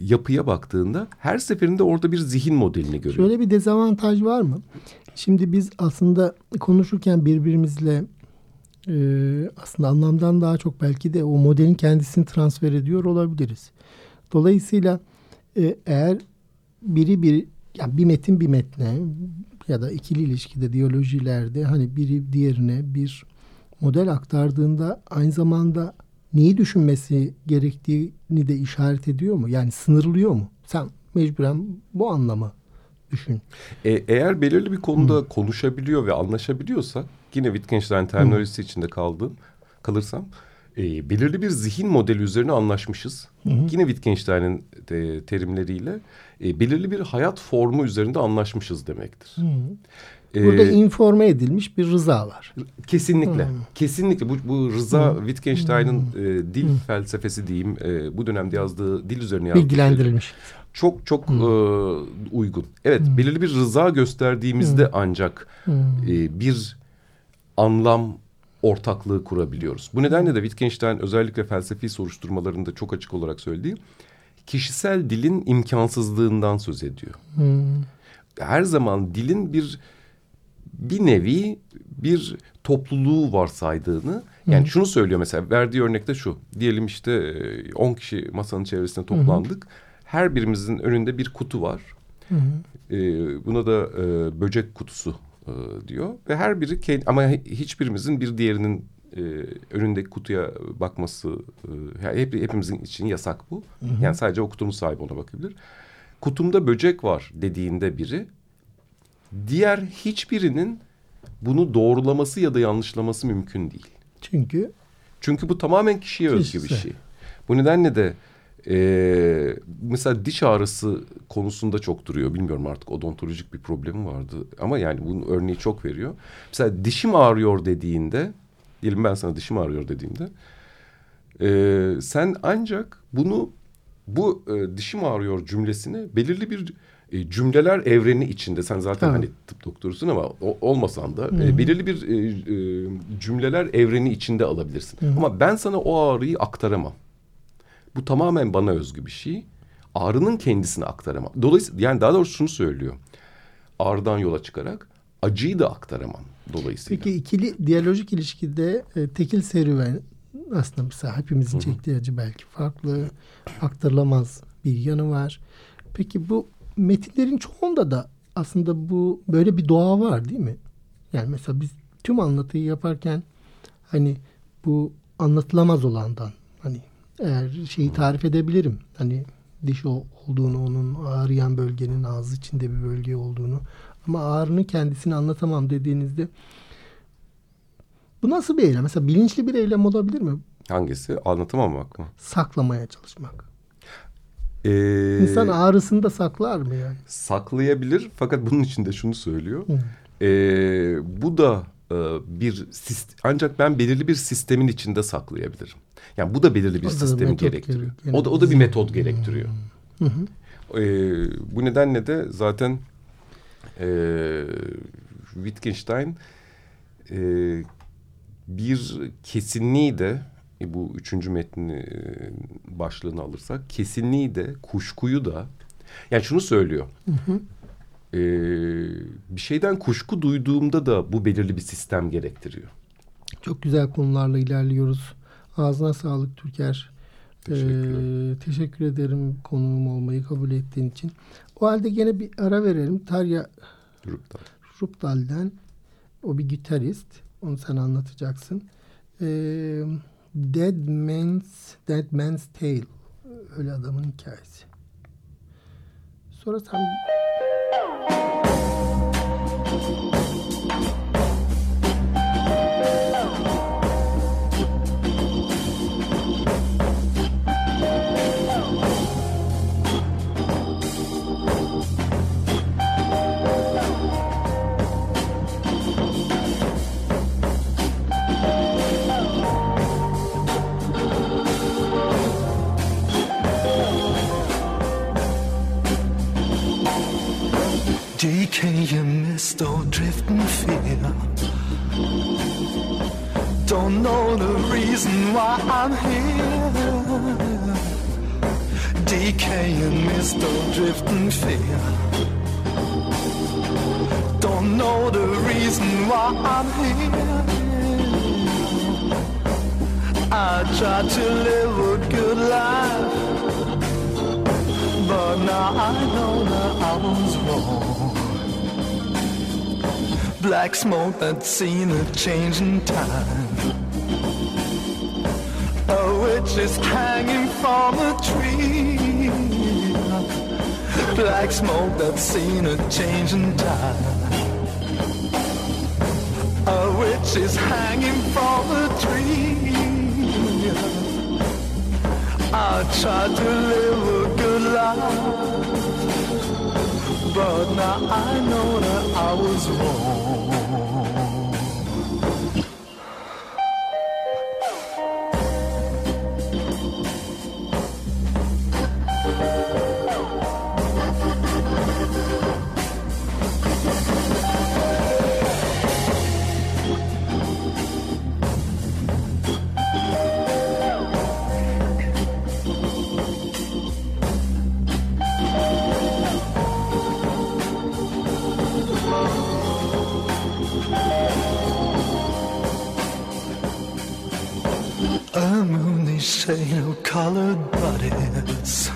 yapıya baktığında her seferinde orada bir zihin modelini görüyor. Şöyle bir dezavantaj var mı? Şimdi biz aslında konuşurken birbirimizle e, aslında anlamdan daha çok belki de o modelin kendisini transfer ediyor olabiliriz. Dolayısıyla e, eğer biri bir yani bir metin bir metne ya da ikili ilişkide diyalojilerde hani biri diğerine bir model aktardığında aynı zamanda neyi düşünmesi gerektiğini de işaret ediyor mu? Yani sınırlıyor mu? Sen mecburen bu anlamı düşün. E, eğer belirli bir konuda Hı. konuşabiliyor ve anlaşabiliyorsa yine Wittgenstein terminolojisi Hı. içinde kaldım, kalırsam e, belirli bir zihin modeli üzerine anlaşmışız. Hı hı. Yine Wittgenstein'in de, terimleriyle e, belirli bir hayat formu üzerinde anlaşmışız demektir. Hı hı. Burada ee, informe edilmiş bir rıza var. Kesinlikle. Hmm. Kesinlikle bu, bu rıza hmm. Wittgenstein'ın e, dil hmm. felsefesi diyeyim e, bu dönemde yazdığı dil üzerine yazdığı bilgilendirilmiş. Şey, çok çok hmm. e, uygun. Evet, hmm. belirli bir rıza gösterdiğimizde hmm. ancak hmm. E, bir anlam ortaklığı kurabiliyoruz. Bu nedenle de Wittgenstein özellikle felsefi soruşturmalarında çok açık olarak söylediği kişisel dilin imkansızlığından söz ediyor. Hmm. Her zaman dilin bir bir nevi bir topluluğu varsaydığını yani hmm. şunu söylüyor mesela verdiği örnekte şu diyelim işte 10 kişi masanın çevresinde toplandık. Hmm. Her birimizin önünde bir kutu var. Hmm. Ee, buna da e, böcek kutusu e, diyor ve her biri kendi, ama hiçbirimizin bir diğerinin e, önündeki kutuya bakması e, hep, hepimizin için yasak bu. Hı hı. Yani sadece o kutunun sahibi ona bakabilir. Kutumda böcek var dediğinde biri diğer hiçbirinin bunu doğrulaması ya da yanlışlaması mümkün değil. Çünkü çünkü bu tamamen kişiye özgü bir şey. Bu nedenle de ee, mesela diş ağrısı konusunda çok duruyor. Bilmiyorum artık odontolojik bir problemi vardı. Ama yani bunun örneği çok veriyor. Mesela dişim ağrıyor dediğinde, diyelim ben sana dişim ağrıyor dediğimde... E, sen ancak bunu bu e, dişim ağrıyor cümlesini belirli bir e, cümleler evreni içinde sen zaten Evet. hani tıp doktorusun ama o, olmasan da e, belirli bir e, e, cümleler evreni içinde alabilirsin. Ama ben sana o ağrıyı aktaramam. Bu tamamen bana özgü bir şey. Ağrının kendisini aktaramam. Dolayısıyla yani daha doğrusu şunu söylüyor. Ağrıdan yola çıkarak acıyı da aktaramam dolayısıyla. Peki ikili diyalojik ilişkide e, tekil serüven aslında mesela hepimizin çektiği acı belki farklı aktarılamaz bir yanı var. Peki bu metinlerin çoğunda da aslında bu böyle bir doğa var değil mi? Yani mesela biz tüm anlatıyı yaparken hani bu anlatılamaz olandan eğer şeyi tarif edebilirim. Hani diş olduğunu onun ağrıyan bölgenin ağzı içinde bir bölge olduğunu ama ağrının kendisini anlatamam dediğinizde bu nasıl bir eylem? Mesela bilinçli bir eylem olabilir mi? Hangisi? Anlatamamak mı? Saklamaya çalışmak. Ee, İnsan ağrısını da saklar mı yani? saklayabilir fakat bunun için de şunu söylüyor. Hı. Ee, bu da bir sist ancak ben belirli bir sistemin içinde saklayabilirim. Yani bu da belirli bir O sistemi gerektiriyor. gerek- O da o da bir metot gerektiriyor. Hı hı. Ee, bu nedenle de zaten e, Wittgenstein e, bir kesinliği de e, bu üçüncü metni e, başlığını alırsak kesinliği de kuşkuyu da yani şunu söylüyor. E, bir şeyden kuşku duyduğumda da bu belirli bir sistem gerektiriyor. Çok güzel konularla ilerliyoruz. Ağzına sağlık Türker. Teşekkürler. Ee, teşekkür ederim konuğum olmayı kabul ettiğin için. O halde gene bir ara verelim. Tarya Ruptal. Ruptal'den o bir gitarist. Onu sen anlatacaksın. Ee, Dead Man's Dead Man's Tale. Öyle adamın hikayesi. Sonra sen Decaying why I'm here. Decaying mist or drifting fear. Don't know the reason why I'm here. I tried to live a good life. But now I know that I was wrong. Black smoke that's seen a change in time. Is hanging from a tree. Black smoke that's seen a change in time. A witch is hanging from a tree. I tried to live a good life, but now I know that I was wrong. A moony shade of colored bodies.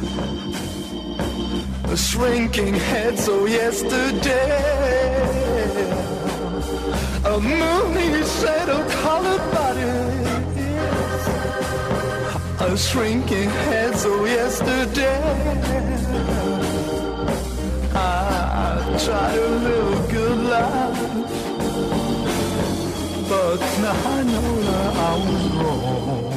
A shrinking head so yesterday. A moony shade of colored bodies. A shrinking head so yesterday. I try to live a good life. But now I know that I was wrong.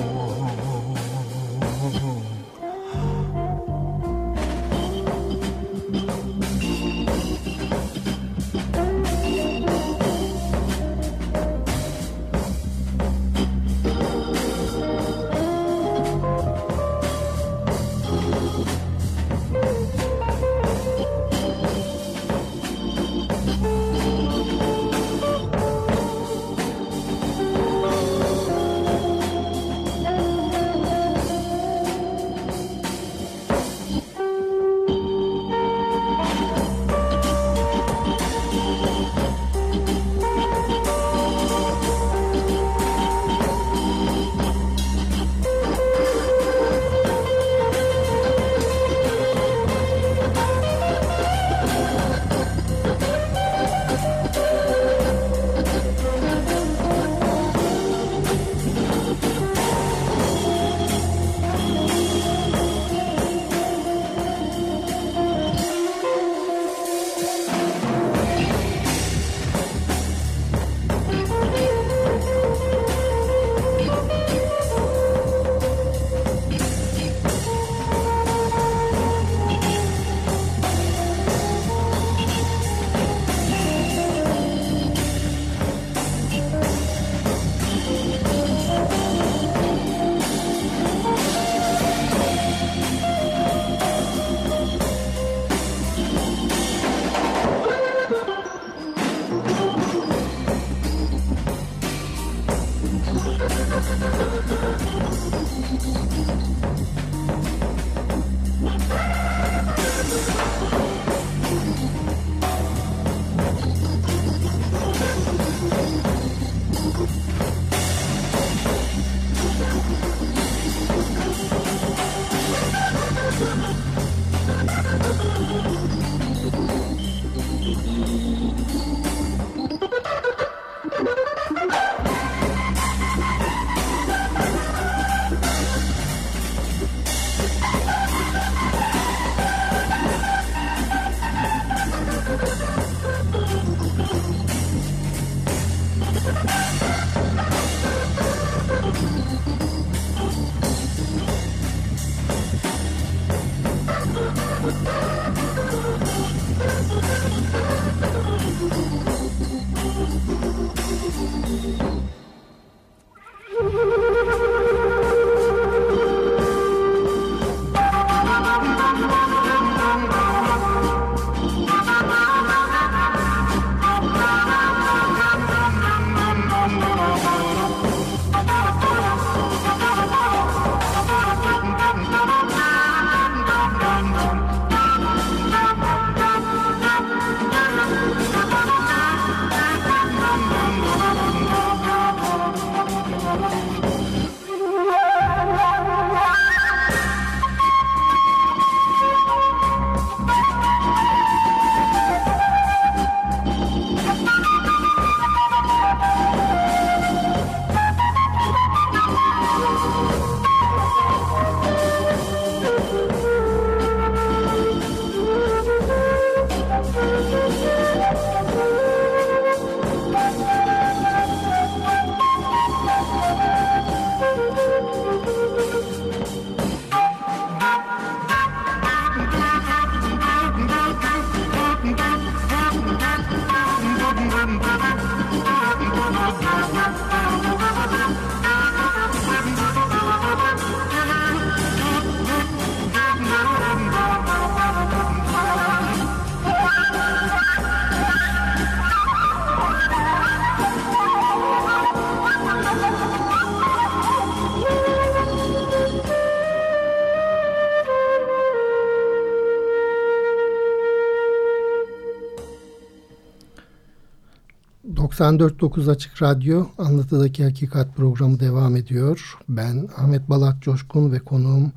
94.9 Açık Radyo Anlatıdaki Hakikat programı devam ediyor. Ben Ahmet Balat Coşkun ve konuğum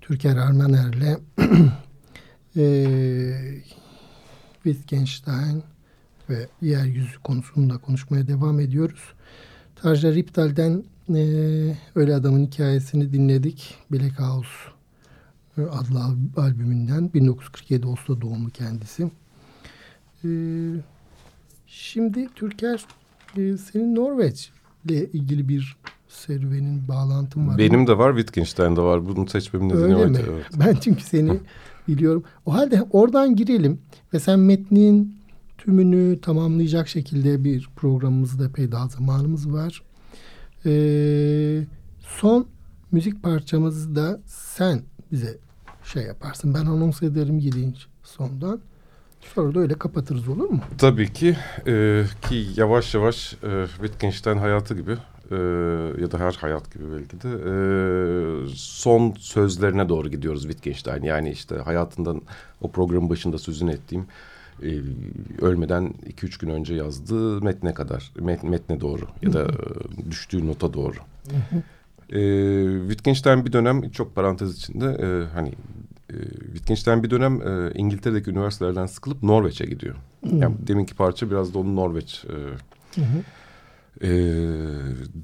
Türker Armaner'le e, Wittgenstein ve yeryüzü konusunda konuşmaya devam ediyoruz. Tarja Riptal'den e, Öyle Adamın hikayesini dinledik. Black House adlı albümünden 1947 Oslo doğumlu kendisi. E, şimdi Türker e, senin Norveç ile ilgili bir serüvenin bağlantın var. Benim de var Wittgenstein'de var. Bunu seçmemin nedeni Öyle mi? Evet. Ben çünkü seni biliyorum. O halde oradan girelim ve sen metnin tümünü tamamlayacak şekilde bir programımızda epey daha zamanımız var. Ee, son müzik parçamızı da sen bize şey yaparsın. Ben anons ederim gidince sondan. Sonra da öyle kapatırız olur mu? Tabii ki e, ki yavaş yavaş e, Wittgenstein hayatı gibi e, ya da her hayat gibi belki de e, son sözlerine doğru gidiyoruz Wittgenstein. Yani işte hayatından o programın başında sözünü ettiğim e, ölmeden iki üç gün önce yazdığı metne kadar met, metne doğru ya da e, düştüğü nota doğru. E, Wittgenstein bir dönem çok parantez içinde e, hani Wittgenstein bir dönem e, İngiltere'deki üniversitelerden sıkılıp Norveç'e gidiyor. Yani deminki parça biraz da onun Norveç e, e,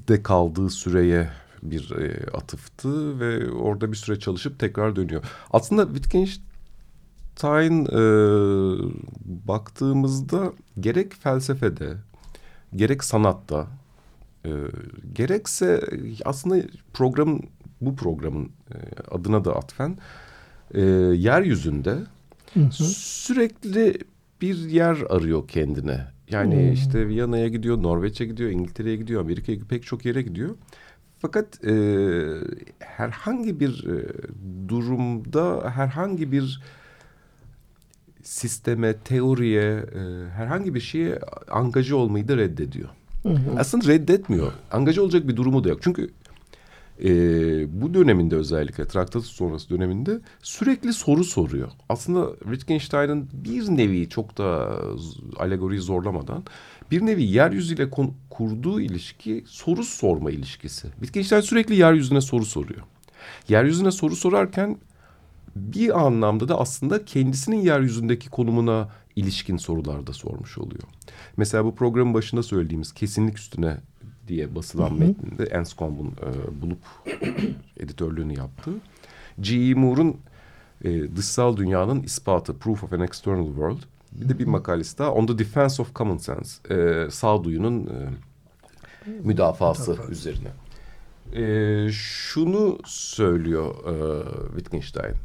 de kaldığı süreye bir e, atıftı ve orada bir süre çalışıp tekrar dönüyor. Aslında Wittgenstein e, baktığımızda gerek felsefede gerek sanatta e, gerekse aslında programın bu programın e, adına da atfen e, yeryüzünde sürekli bir yer arıyor kendine. Yani Hmm. işte Viyana'ya gidiyor, Norveç'e gidiyor, İngiltere'ye gidiyor, Amerika'ya pek çok yere gidiyor. Fakat e, herhangi bir e, durumda, herhangi bir sisteme, teoriye, e, herhangi bir şeye angaje olmayı da reddediyor. Aslında reddetmiyor. Angaje olacak bir durumu da yok. Çünkü e, bu döneminde özellikle traktat sonrası döneminde sürekli soru soruyor. Aslında Wittgenstein'ın bir nevi çok da alegoriyi zorlamadan bir nevi yeryüzüyle kurduğu ilişki soru sorma ilişkisi. Wittgenstein sürekli yeryüzüne soru soruyor. Yeryüzüne soru sorarken bir anlamda da aslında kendisinin yeryüzündeki konumuna ilişkin sorular da sormuş oluyor. Mesela bu programın başında söylediğimiz kesinlik üstüne diye basılan metninde Enscomb'un e, bulup editörlüğünü yaptığı G.E. Moore'un e, dışsal dünyanın ispatı Proof of an External World bir de bir makalesi daha On the Defense of Common Sense e, sağduyunun e, müdafası üzerine. E, şunu söylüyor e, Wittgenstein.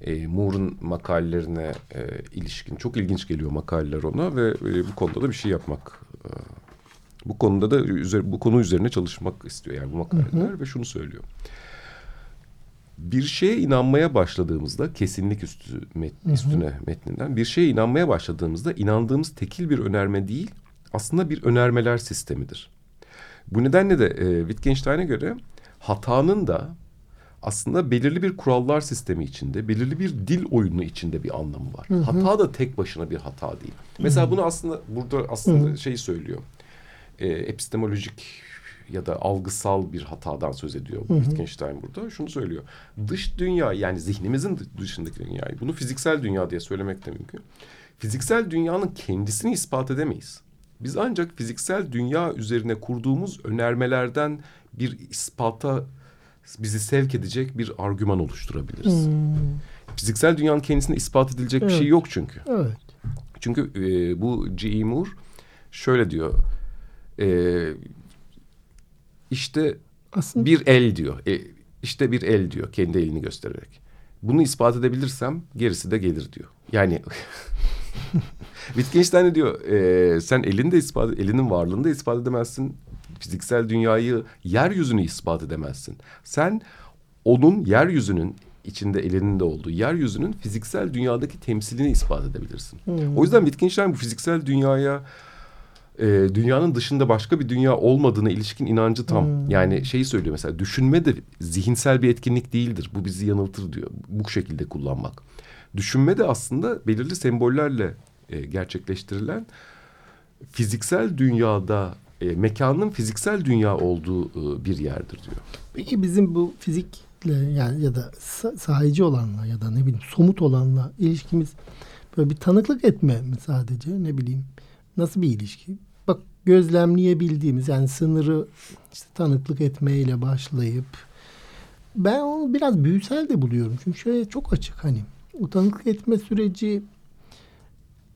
E, Moore'un makalelerine e, ilişkin çok ilginç geliyor makaleler ona ve e, bu konuda da bir şey yapmak e, bu konuda da üzeri, bu konu üzerine çalışmak istiyor yani bu makaleler ve şunu söylüyor. Bir şeye inanmaya başladığımızda kesinlik üstü met, üstüne metninden bir şeye inanmaya başladığımızda inandığımız tekil bir önerme değil aslında bir önermeler sistemidir. Bu nedenle de e, Wittgenstein'e göre hatanın da aslında belirli bir kurallar sistemi içinde, belirli bir dil oyunu içinde bir anlamı var. Hata da tek başına bir hata değil. Mesela bunu aslında burada aslında şeyi söylüyor. E, epistemolojik ya da algısal bir hatadan söz ediyor Wittgenstein burada. Şunu söylüyor. Dış dünya yani zihnimizin dışındaki dünyayı bunu fiziksel dünya diye söylemek de mümkün. Fiziksel dünyanın kendisini ispat edemeyiz. Biz ancak fiziksel dünya üzerine kurduğumuz önermelerden bir ispata bizi sevk edecek bir argüman oluşturabiliriz. Fiziksel dünyanın kendisine ispat edilecek bir şey Evet. yok çünkü. Evet. Çünkü e, bu G.E. Moore şöyle diyor. E, işte Aslında bir el diyor. E, işte bir el diyor kendi elini göstererek. Bunu ispat edebilirsem gerisi de gelir diyor. Yani Wittgenstein diyor e, sen elini de ispat elinin varlığını da ispat edemezsin. Fiziksel dünyayı yeryüzünü ispat edemezsin. Sen onun yeryüzünün içinde elinin de olduğu yeryüzünün fiziksel dünyadaki temsilini ispat edebilirsin. O yüzden Wittgenstein bu fiziksel dünyaya e, dünyanın dışında başka bir dünya olmadığına ilişkin inancı tam. Yani şeyi söylüyor mesela düşünme de zihinsel bir etkinlik değildir. Bu bizi yanıltır diyor. Bu şekilde kullanmak. Düşünme de aslında belirli sembollerle e, gerçekleştirilen fiziksel dünyada e, mekanın fiziksel dünya olduğu e, bir yerdir diyor. Peki bizim bu fizikle yani ya da sahici olanla ya da ne bileyim somut olanla ilişkimiz böyle bir tanıklık etme mi sadece ne bileyim nasıl bir ilişki? Gözlemleyebildiğimiz yani sınırı işte tanıklık etmeyle başlayıp ben onu biraz büyüsel de buluyorum. Çünkü şöyle çok açık hani o tanıklık etme süreci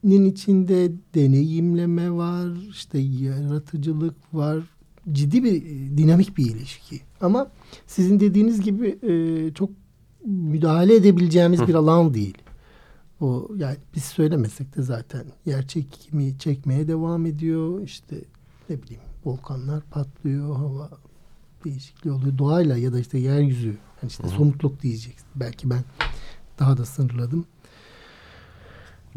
nin içinde deneyimleme var, işte yaratıcılık var. Ciddi bir dinamik bir ilişki. Ama sizin dediğiniz gibi e, çok müdahale edebileceğimiz bir alan değil. O yani biz söylemesek de zaten yer çekimi çekmeye devam ediyor. İşte ne bileyim volkanlar patlıyor, hava değişikliği oluyor. Doğayla ya da işte yeryüzü yani işte Hı-hı. somutluk diyeceksin. Belki ben daha da sınırladım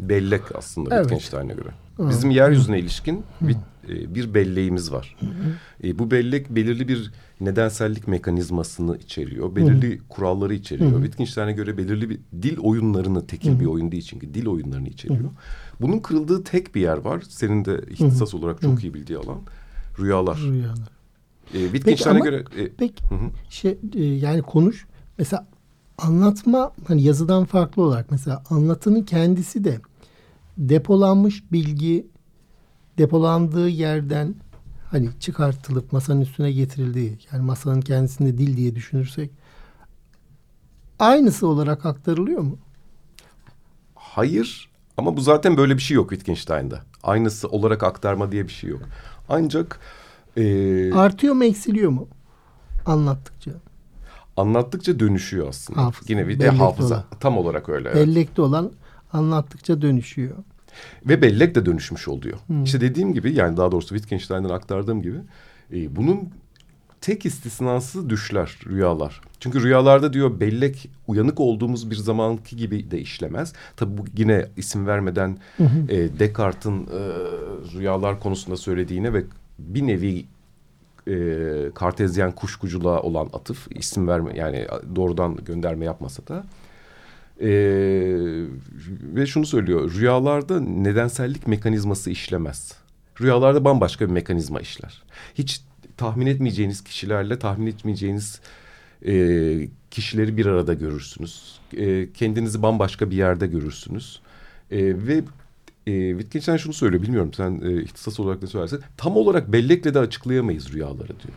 bellek aslında evet. Wittgenstein'e göre. Bizim yeryüzüne ilişkin bir, e, bir belleğimiz var. E, bu bellek belirli bir nedensellik mekanizmasını içeriyor. Belirli kuralları içeriyor. Wittgenstein'e göre belirli bir dil oyunlarını tekil bir oyun değil çünkü dil oyunlarını içeriyor. Bunun kırıldığı tek bir yer var. Senin de ihtisas olarak çok iyi bildiği alan. Rüyalar. Rüyalar. E, Wittgenstein'e göre... E, peki şey e, yani konuş. Mesela anlatma hani yazıdan farklı olarak mesela anlatının kendisi de depolanmış bilgi depolandığı yerden hani çıkartılıp masanın üstüne getirildiği yani masanın kendisinde dil diye düşünürsek aynısı olarak aktarılıyor mu? Hayır ama bu zaten böyle bir şey yok Wittgenstein'da. Aynısı olarak aktarma diye bir şey yok. Ancak e, artıyor mu eksiliyor mu anlattıkça? Anlattıkça dönüşüyor aslında. Hafıza, Yine bir de hafıza olan. tam olarak öyle. Evet. Bellekte olan anlattıkça dönüşüyor. Ve bellek de dönüşmüş oluyor. Hmm. İşte dediğim gibi yani daha doğrusu Wittgenstein'den aktardığım gibi e, bunun tek istisnası düşler, rüyalar. Çünkü rüyalarda diyor bellek uyanık olduğumuz bir zamanki gibi de işlemez. Tabi bu yine isim vermeden hı E, Descartes'in e, rüyalar konusunda söylediğine ve bir nevi e, kartezyen kuşkuculuğa olan atıf isim verme yani doğrudan gönderme yapmasa da ee, ve şunu söylüyor. Rüyalarda nedensellik mekanizması işlemez. Rüyalarda bambaşka bir mekanizma işler. Hiç tahmin etmeyeceğiniz kişilerle tahmin etmeyeceğiniz e, kişileri bir arada görürsünüz. E, kendinizi bambaşka bir yerde görürsünüz. E, ve e, Wittgenstein şunu söylüyor. Bilmiyorum sen e, ihtisas olarak ne söylersin. Tam olarak bellekle de açıklayamayız rüyaları diyor.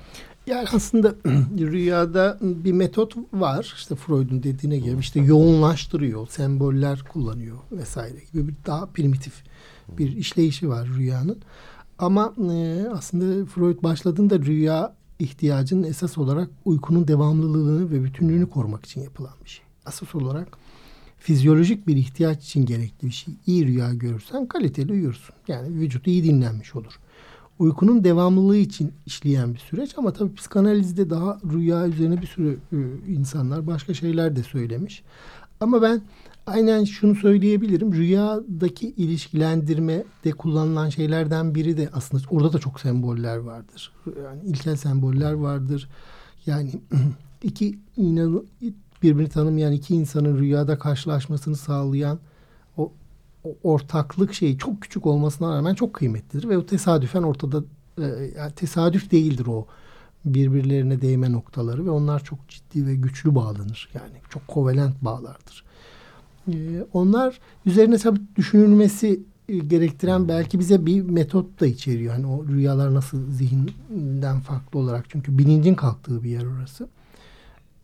Yani aslında rüyada bir metot var. İşte Freud'un dediğine göre işte yoğunlaştırıyor, semboller kullanıyor vesaire gibi bir daha primitif bir işleyişi var rüyanın. Ama e, aslında Freud başladığında rüya ihtiyacının esas olarak uykunun devamlılığını ve bütünlüğünü korumak için yapılan bir şey. Asas olarak fizyolojik bir ihtiyaç için gerekli bir şey. İyi rüya görürsen kaliteli uyursun. Yani vücut iyi dinlenmiş olur uykunun devamlılığı için işleyen bir süreç ama tabii psikanalizde daha rüya üzerine bir sürü e, insanlar başka şeyler de söylemiş. Ama ben aynen şunu söyleyebilirim. Rüyadaki ilişkilendirme de kullanılan şeylerden biri de aslında orada da çok semboller vardır. Yani ilkel semboller vardır. Yani iki inan birbirini tanımayan iki insanın rüyada karşılaşmasını sağlayan ortaklık şeyi çok küçük olmasına rağmen çok kıymetlidir ve o tesadüfen ortada e, yani tesadüf değildir o birbirlerine değme noktaları ve onlar çok ciddi ve güçlü bağlanır. Yani çok kovalent bağlardır. E, onlar üzerine tabii düşünülmesi e, gerektiren belki bize bir metot da içeriyor. Hani o rüyalar nasıl zihinden farklı olarak çünkü bilincin kalktığı bir yer orası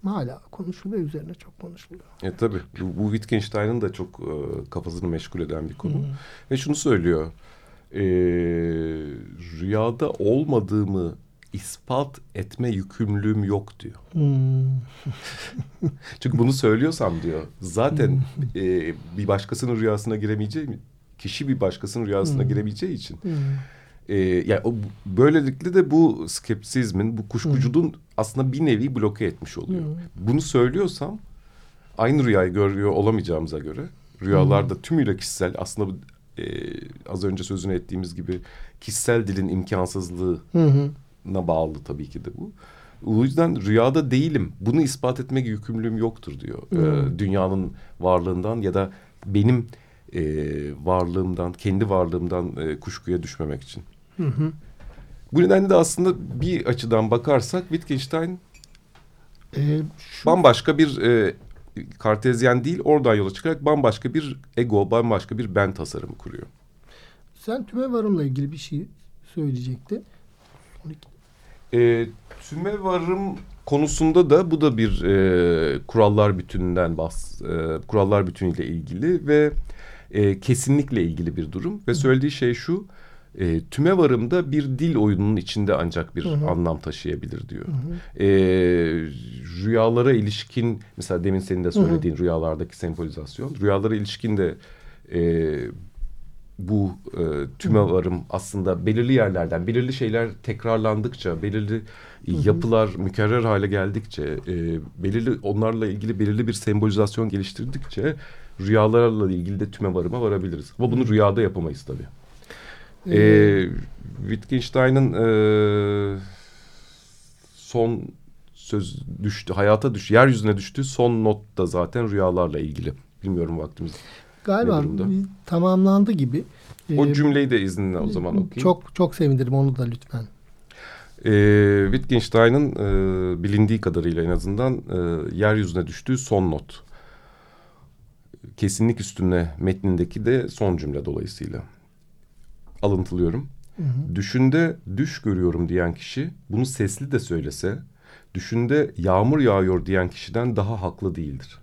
hala konuşuluyor üzerine çok konuşuluyor. E tabi bu, bu Wittgenstein'ın da çok e, kafasını meşgul eden bir konu. Hmm. Ve şunu söylüyor. E, rüyada olmadığımı ispat etme yükümlülüğüm yok diyor. Hmm. Çünkü bunu söylüyorsam diyor zaten hmm. e, bir başkasının rüyasına giremeyeceğim kişi bir başkasının rüyasına hmm. giremeyeceği için hmm e, yani o, böylelikle de bu skepsizmin, bu kuşkuculuğun hmm. Aslında bir nevi bloke etmiş oluyor. Hmm. Bunu söylüyorsam aynı rüyayı görüyor olamayacağımıza göre rüyalarda hmm. tümüyle kişisel aslında e, az önce sözünü ettiğimiz gibi kişisel dilin imkansızlığına hmm. bağlı tabii ki de bu. O yüzden rüyada değilim. Bunu ispat etmek yükümlülüğüm yoktur diyor. Hmm. Ee, dünyanın varlığından ya da benim e, varlığımdan, kendi varlığımdan e, kuşkuya düşmemek için. Hı hı. Bu nedenle de aslında bir açıdan bakarsak Wittgenstein Ee, şu, bambaşka bir e, kartezyen değil oradan yola çıkarak bambaşka bir ego, bambaşka bir ben tasarımı kuruyor. sen tümevarımla ilgili bir şey söyleyecekti. E, tüme varım konusunda da bu da bir e, kurallar bütününden bahs, e, kurallar bütünüyle ilgili ve e, kesinlikle ilgili bir durum ve söylediği şey şu e, tüme varımda bir dil oyununun içinde ancak bir Hı hı. anlam taşıyabilir diyor. Hı hı. E, rüyalara ilişkin mesela demin senin de söylediğin rüyalardaki sembolizasyon rüyalara ilişkin de e, bu e, tüme varım aslında belirli yerlerden belirli şeyler tekrarlandıkça belirli yapılar mükerrer hale geldikçe e, belirli onlarla ilgili belirli bir sembolizasyon geliştirdikçe rüyalarla ilgili de tüme varıma varabiliriz. Ama bunu rüyada yapamayız tabii. Ee, E, Wittgenstein'ın e, son söz düştü, hayata düş, yeryüzüne düştüğü son not da zaten rüyalarla ilgili. Bilmiyorum vaktimiz. galiba tamamlandı gibi. O Ee, cümleyi de izninle o zaman okuyayım. Çok çok sevinirim onu da lütfen. Ee, Wittgenstein'ın e, bilindiği kadarıyla en azından e, yeryüzüne düştüğü son not. Kesinlik üstüne metnindeki de son cümle dolayısıyla. Alıntılıyorum. Hı hı. Düşünde düş görüyorum diyen kişi bunu sesli de söylese, düşünde yağmur yağıyor diyen kişiden daha haklı değildir.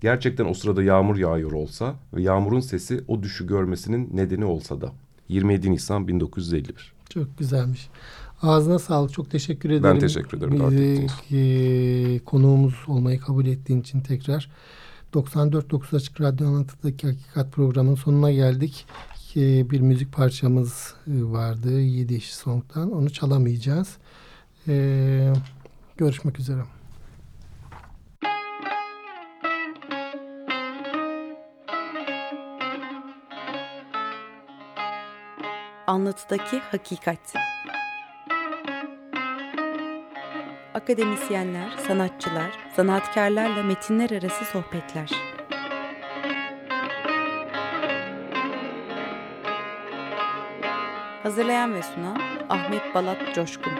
Gerçekten o sırada yağmur yağıyor olsa ve yağmurun sesi o düşü görmesinin nedeni olsa da. 27 Nisan 1951. Çok güzelmiş. Ağzına sağlık. Çok teşekkür ederim. teşekkür ederim, Bizi, e, konuğumuz olmayı kabul ettiğin için tekrar. 94.9 Açık Radyo Anlatı'daki Hakikat programının sonuna geldik. E, bir müzik parçamız e, vardı. 7 Yeşil Song'dan. Onu çalamayacağız. E, görüşmek üzere. Anlatıdaki hakikat. Akademisyenler, sanatçılar, sanatkarlarla metinler arası sohbetler. Hazırlayan ve sunan Ahmet Balat Coşkun.